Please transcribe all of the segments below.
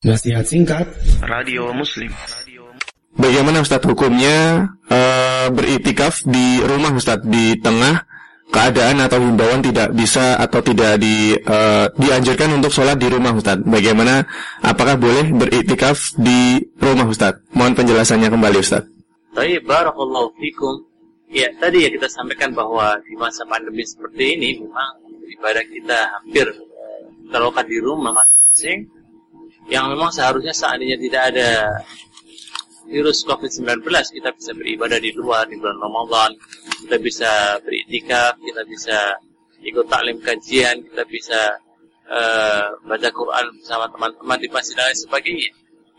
Nasihat singkat Radio Muslim Bagaimana Ustadz hukumnya uh, beritikaf di rumah Ustadz di tengah keadaan atau himbauan tidak bisa atau tidak di, uh, dianjurkan untuk sholat di rumah Ustadz. Bagaimana apakah boleh beritikaf di rumah Ustadz? Mohon penjelasannya kembali Ustadz. Baik, barakallahu fikum. Ya, tadi ya kita sampaikan bahwa di masa pandemi seperti ini memang ibadah kita hampir uh, terlakukan di rumah masing-masing yang memang seharusnya seandainya tidak ada virus COVID-19 kita bisa beribadah di luar di bulan Ramadan. Kita bisa beriktikaf kita bisa ikut taklim kajian kita bisa uh, baca Quran bersama teman-teman di masjid dan lain sebagainya.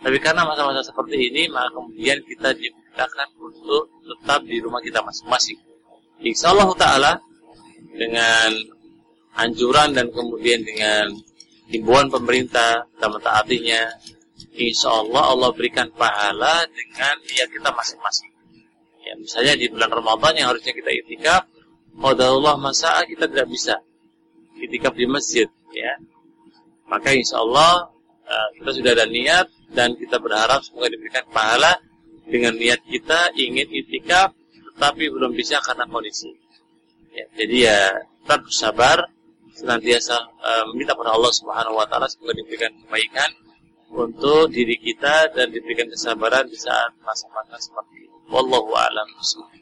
Tapi karena masa-masa seperti ini maka kemudian kita dimintakan untuk tetap di rumah kita masing-masing. Insya Allah Ta'ala dengan anjuran dan kemudian dengan himbauan pemerintah kita mentaatinya. Insya Allah Allah berikan pahala dengan niat kita masing-masing. Ya misalnya di bulan Ramadan yang harusnya kita itikaf Allah masa kita tidak bisa itikaf di masjid ya. Maka insya Allah uh, kita sudah ada niat dan kita berharap semoga diberikan pahala dengan niat kita ingin itikaf tetapi belum bisa karena kondisi. Ya, jadi ya tetap sabar senantiasa uh, meminta kepada Allah Subhanahu wa taala semoga diberikan kebaikan untuk diri kita dan diberikan kesabaran di saat masa-masa seperti ini. Wallahu a'lam bishawab.